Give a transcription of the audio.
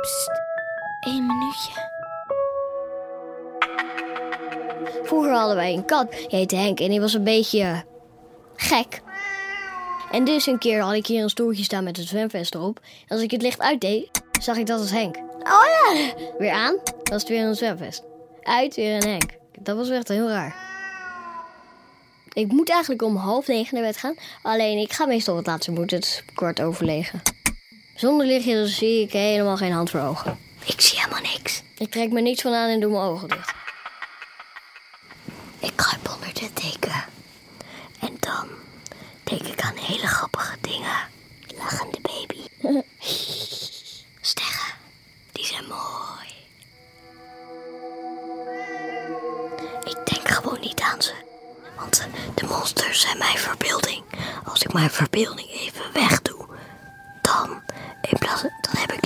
Psst, één minuutje. Vroeger hadden wij een kat, die heette Henk en die was een beetje gek. En dus een keer had ik hier een stoeltje staan met een zwemvest erop. En als ik het licht uitdeed, zag ik dat als Henk. Oh ja! Weer aan, was het weer een zwemvest. Uit, weer een Henk. Dat was echt heel raar. Ik moet eigenlijk om half negen naar bed gaan. Alleen ik ga meestal wat later, moet het kort overlegen. Zonder lichtje zie ik helemaal geen hand voor ogen. Ik zie helemaal niks. Ik trek me niets van aan en doe mijn ogen dicht. Ik kruip onder de deken. En dan denk ik aan hele grappige dingen. Lachende baby. Sterren, die zijn mooi. Ik denk gewoon niet aan ze. Want de monsters zijn mijn verbeelding. Als ik mijn verbeelding even weg ドラブ